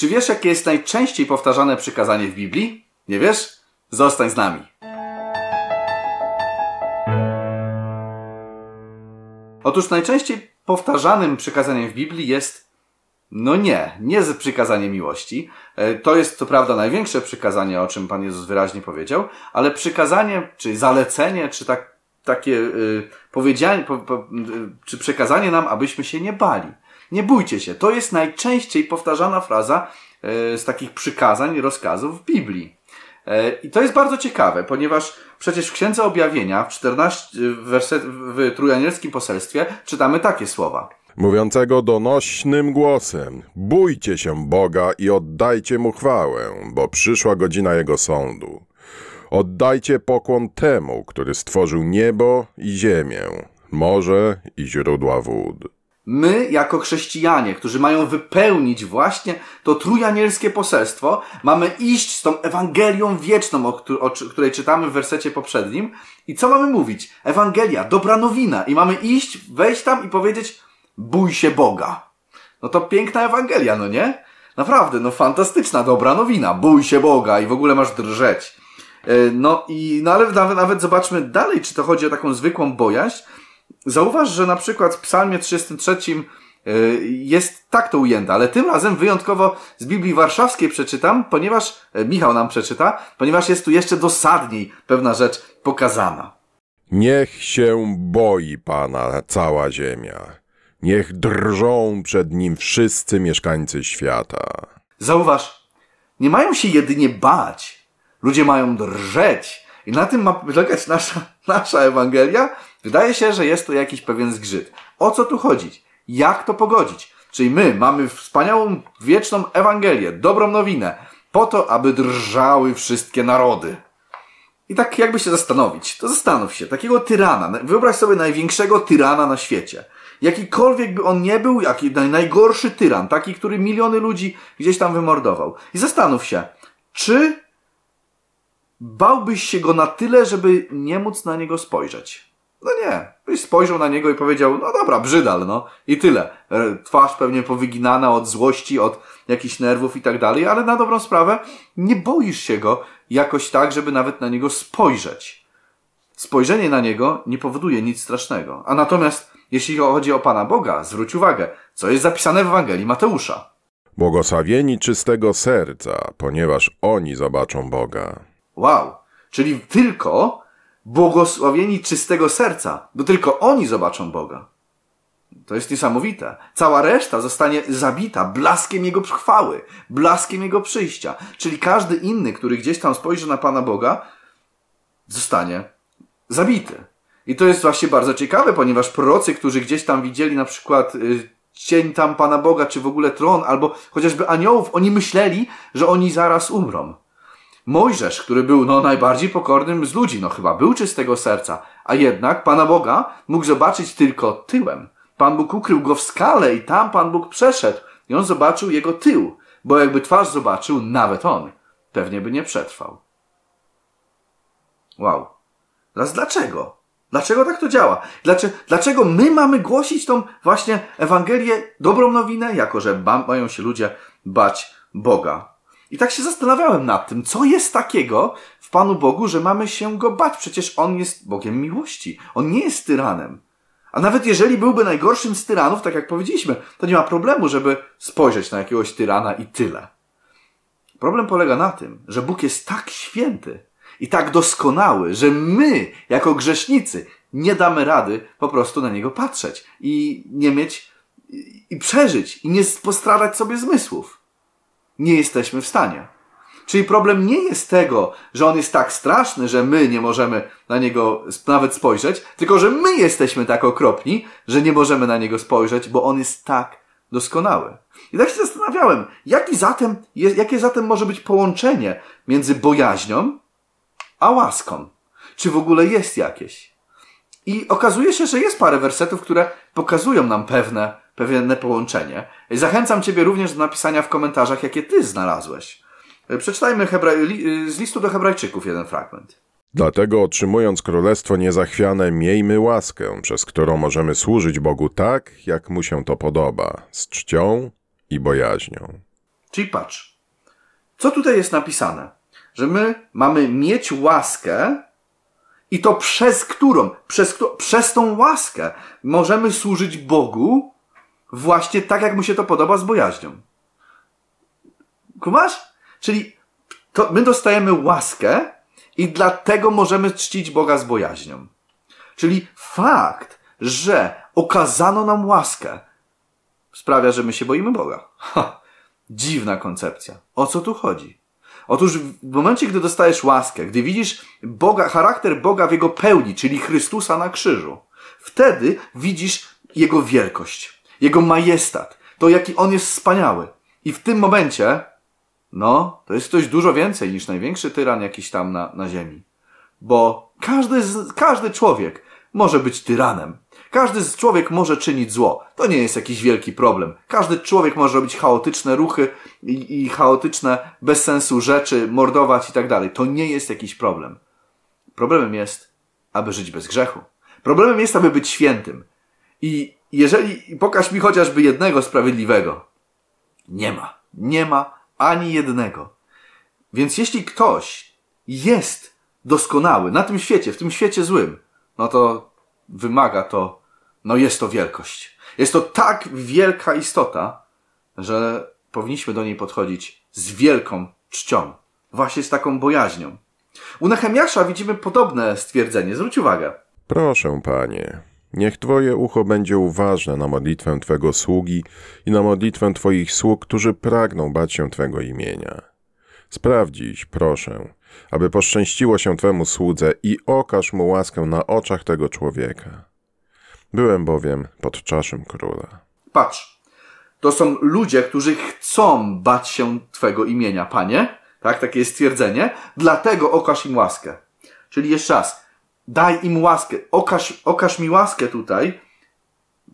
Czy wiesz, jakie jest najczęściej powtarzane przykazanie w Biblii? Nie wiesz? Zostań z nami. Otóż najczęściej powtarzanym przykazaniem w Biblii jest no nie, nie z przykazanie miłości. E, to jest co prawda największe przykazanie, o czym Pan Jezus wyraźnie powiedział, ale przykazanie, czy zalecenie, czy tak, takie y, powiedzianie, po, po, y, czy przekazanie nam, abyśmy się nie bali. Nie bójcie się. To jest najczęściej powtarzana fraza y, z takich przykazań, rozkazów w Biblii. Y, I to jest bardzo ciekawe, ponieważ przecież w Księdze Objawienia w 14, w, werset, w trójanielskim poselstwie czytamy takie słowa mówiącego donośnym głosem: Bójcie się Boga i oddajcie mu chwałę, bo przyszła godzina jego sądu. Oddajcie pokłon temu, który stworzył niebo i ziemię, morze i źródła wód. My, jako chrześcijanie, którzy mają wypełnić właśnie to trójanielskie poselstwo, mamy iść z tą Ewangelią wieczną, o, której czytamy w wersecie poprzednim. I co mamy mówić? Ewangelia, dobra nowina. I mamy iść, wejść tam i powiedzieć, bój się Boga. No to piękna Ewangelia, no nie? Naprawdę, no fantastyczna, dobra nowina. Bój się Boga i w ogóle masz drżeć. E, no i, no ale nawet, nawet zobaczmy dalej, czy to chodzi o taką zwykłą bojaźń. Zauważ, że na przykład w psalmie 33 e, jest tak to ujęte, ale tym razem wyjątkowo z Biblii Warszawskiej przeczytam, ponieważ, e, Michał nam przeczyta, ponieważ jest tu jeszcze dosadniej pewna rzecz pokazana. Niech się boi Pana cała ziemia Niech drżą przed nim wszyscy mieszkańcy świata. Zauważ, nie mają się jedynie bać. Ludzie mają drżeć. I na tym ma polegać nasza, nasza Ewangelia. Wydaje się, że jest to jakiś pewien zgrzyt. O co tu chodzić? Jak to pogodzić? Czyli my mamy wspaniałą, wieczną Ewangelię, dobrą nowinę, po to, aby drżały wszystkie narody. I tak jakby się zastanowić, to zastanów się, takiego tyrana, wyobraź sobie największego tyrana na świecie – Jakikolwiek by on nie był, jaki najgorszy tyran, taki, który miliony ludzi gdzieś tam wymordował. I zastanów się, czy bałbyś się go na tyle, żeby nie móc na niego spojrzeć? No nie. Byś spojrzał na niego i powiedział, no dobra, brzydal, no. I tyle. E, twarz pewnie powyginana od złości, od jakichś nerwów i tak dalej, ale na dobrą sprawę nie boisz się go jakoś tak, żeby nawet na niego spojrzeć. Spojrzenie na niego nie powoduje nic strasznego. A natomiast jeśli chodzi o Pana Boga, zwróć uwagę, co jest zapisane w Ewangelii Mateusza. Błogosławieni czystego serca, ponieważ oni zobaczą Boga. Wow, czyli tylko błogosławieni czystego serca, bo tylko oni zobaczą Boga. To jest niesamowite. Cała reszta zostanie zabita blaskiem Jego chwały, blaskiem Jego przyjścia. Czyli każdy inny, który gdzieś tam spojrzy na Pana Boga, zostanie zabity. I to jest właśnie bardzo ciekawe, ponieważ prorocy, którzy gdzieś tam widzieli na przykład y, cień tam Pana Boga, czy w ogóle tron, albo chociażby aniołów, oni myśleli, że oni zaraz umrą. Mojżesz, który był no, najbardziej pokornym z ludzi, no chyba był czystego serca, a jednak Pana Boga mógł zobaczyć tylko tyłem. Pan Bóg ukrył go w skale i tam Pan Bóg przeszedł i on zobaczył jego tył, bo jakby twarz zobaczył, nawet on pewnie by nie przetrwał. Wow. Teraz dlaczego? Dlaczego tak to działa? Dlaczego, dlaczego my mamy głosić tą właśnie Ewangelię, dobrą nowinę, jako że mają się ludzie bać Boga? I tak się zastanawiałem nad tym, co jest takiego w Panu Bogu, że mamy się Go bać. Przecież On jest Bogiem miłości. On nie jest tyranem. A nawet jeżeli byłby najgorszym z tyranów, tak jak powiedzieliśmy, to nie ma problemu, żeby spojrzeć na jakiegoś tyrana i tyle. Problem polega na tym, że Bóg jest tak święty, i tak doskonały, że my, jako grzesznicy, nie damy rady po prostu na niego patrzeć i nie mieć, i przeżyć, i nie postradać sobie zmysłów. Nie jesteśmy w stanie. Czyli problem nie jest tego, że on jest tak straszny, że my nie możemy na niego nawet spojrzeć, tylko że my jesteśmy tak okropni, że nie możemy na niego spojrzeć, bo on jest tak doskonały. I tak się zastanawiałem, jaki zatem, jakie zatem może być połączenie między bojaźnią a łaską. Czy w ogóle jest jakieś? I okazuje się, że jest parę wersetów, które pokazują nam pewne, pewne połączenie. Zachęcam Ciebie również do napisania w komentarzach, jakie Ty znalazłeś. Przeczytajmy z listu do Hebrajczyków jeden fragment. Dlatego otrzymując królestwo niezachwiane, miejmy łaskę, przez którą możemy służyć Bogu tak, jak mu się to podoba, z czcią i bojaźnią. Czyli patrz, co tutaj jest napisane? Że my mamy mieć łaskę i to przez którą? Przez, przez tą łaskę możemy służyć Bogu właśnie tak, jak mu się to podoba z bojaźnią. Kumasz? Czyli to my dostajemy łaskę i dlatego możemy czcić Boga z bojaźnią. Czyli fakt, że okazano nam łaskę, sprawia, że my się boimy Boga. Ha, dziwna koncepcja. O co tu chodzi? Otóż w momencie, gdy dostajesz łaskę, gdy widzisz Boga, charakter Boga w Jego pełni, czyli Chrystusa na krzyżu, wtedy widzisz Jego wielkość, Jego majestat, to jaki On jest wspaniały. I w tym momencie, no, to jest coś dużo więcej niż największy tyran jakiś tam na, na ziemi. Bo każdy, każdy człowiek może być tyranem. Każdy z człowiek może czynić zło. To nie jest jakiś wielki problem. Każdy człowiek może robić chaotyczne ruchy i, i chaotyczne, bez sensu rzeczy, mordować i tak dalej. To nie jest jakiś problem. Problemem jest, aby żyć bez grzechu. Problemem jest, aby być świętym. I jeżeli pokaż mi chociażby jednego sprawiedliwego, nie ma. Nie ma ani jednego. Więc jeśli ktoś jest doskonały na tym świecie, w tym świecie złym, no to wymaga to, no jest to wielkość. Jest to tak wielka istota, że powinniśmy do niej podchodzić z wielką czcią. Właśnie z taką bojaźnią. U Nehemiasza widzimy podobne stwierdzenie. Zwróć uwagę. Proszę, panie, niech twoje ucho będzie uważne na modlitwę twego sługi i na modlitwę twoich sług, którzy pragną bać się twego imienia. Sprawdź proszę, aby poszczęściło się Twemu słudze i okaż mu łaskę na oczach tego człowieka. Byłem bowiem pod czaszem króla. Patrz, to są ludzie, którzy chcą bać się Twego imienia, Panie. Tak, takie jest stwierdzenie. Dlatego okaż im łaskę. Czyli jeszcze raz, daj im łaskę, okaż, okaż mi łaskę tutaj,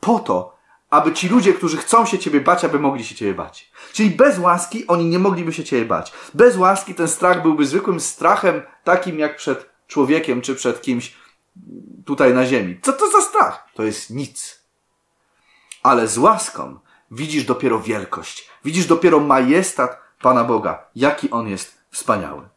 po to, aby ci ludzie, którzy chcą się Ciebie bać, aby mogli się Ciebie bać. Czyli bez łaski oni nie mogliby się Ciebie bać. Bez łaski ten strach byłby zwykłym strachem, takim jak przed człowiekiem czy przed kimś tutaj na ziemi. Co to za strach? To jest nic. Ale z łaską widzisz dopiero wielkość. Widzisz dopiero majestat Pana Boga. Jaki On jest wspaniały.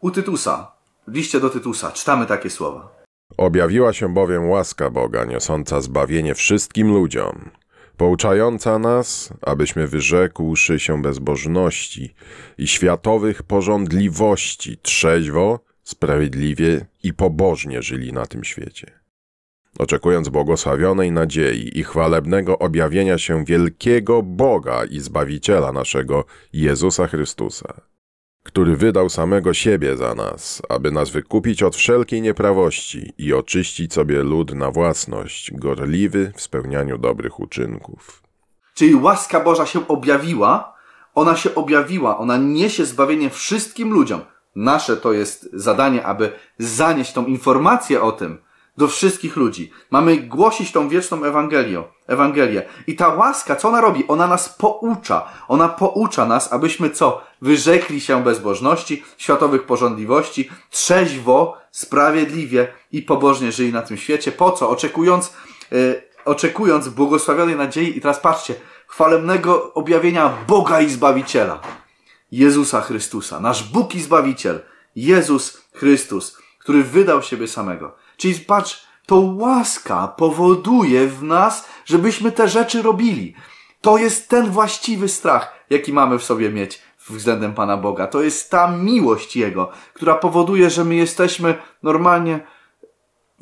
U Tytusa, w liście do Tytusa, czytamy takie słowa. Objawiła się bowiem łaska Boga, niosąca zbawienie wszystkim ludziom, pouczająca nas, abyśmy wyrzekłszy się bezbożności i światowych porządliwości, trzeźwo, sprawiedliwie i pobożnie żyli na tym świecie. Oczekując błogosławionej nadziei i chwalebnego objawienia się wielkiego Boga i Zbawiciela naszego Jezusa Chrystusa który wydał samego siebie za nas, aby nas wykupić od wszelkiej nieprawości i oczyścić sobie lud na własność, gorliwy w spełnianiu dobrych uczynków. Czyli łaska Boża się objawiła, ona się objawiła, ona niesie zbawienie wszystkim ludziom. Nasze to jest zadanie, aby zanieść tą informację o tym, do wszystkich ludzi. Mamy głosić tą wieczną Ewangelię. Ewangelię. I ta łaska, co ona robi? Ona nas poucza. Ona poucza nas, abyśmy co? Wyrzekli się bezbożności, światowych porządliwości, trzeźwo, sprawiedliwie i pobożnie żyli na tym świecie. Po co? Oczekując, yy, oczekując błogosławionej nadziei i teraz patrzcie, chwalebnego objawienia Boga i Zbawiciela. Jezusa Chrystusa. Nasz Bóg i Zbawiciel. Jezus Chrystus, który wydał siebie samego. Czyli patrz, to łaska powoduje w nas, żebyśmy te rzeczy robili. To jest ten właściwy strach, jaki mamy w sobie mieć względem Pana Boga. To jest ta miłość Jego, która powoduje, że my jesteśmy normalnie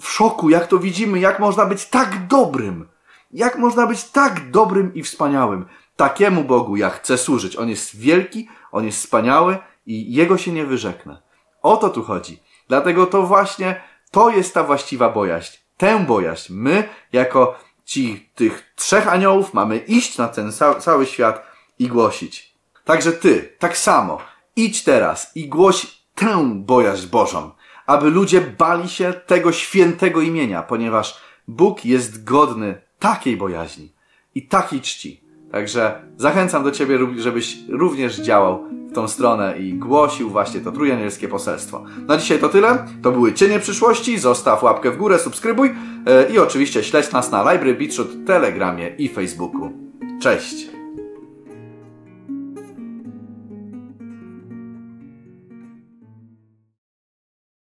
w szoku, jak to widzimy, jak można być tak dobrym. Jak można być tak dobrym i wspaniałym. Takiemu Bogu ja chcę służyć. On jest wielki, On jest wspaniały i Jego się nie wyrzeknę. O to tu chodzi. Dlatego to właśnie to jest ta właściwa bojaźń. Tę bojaźń my, jako ci tych trzech aniołów, mamy iść na ten cały świat i głosić. Także ty, tak samo, idź teraz i głoś tę bojaźń Bożą, aby ludzie bali się tego świętego imienia, ponieważ Bóg jest godny takiej bojaźni i takiej czci. Także zachęcam do Ciebie, żebyś również działał w tą stronę i głosił właśnie to trójanielskie poselstwo. Na dzisiaj to tyle. To były Cienie Przyszłości. Zostaw łapkę w górę, subskrybuj e, i oczywiście śledź nas na Library Beachroot, Telegramie i Facebooku. Cześć!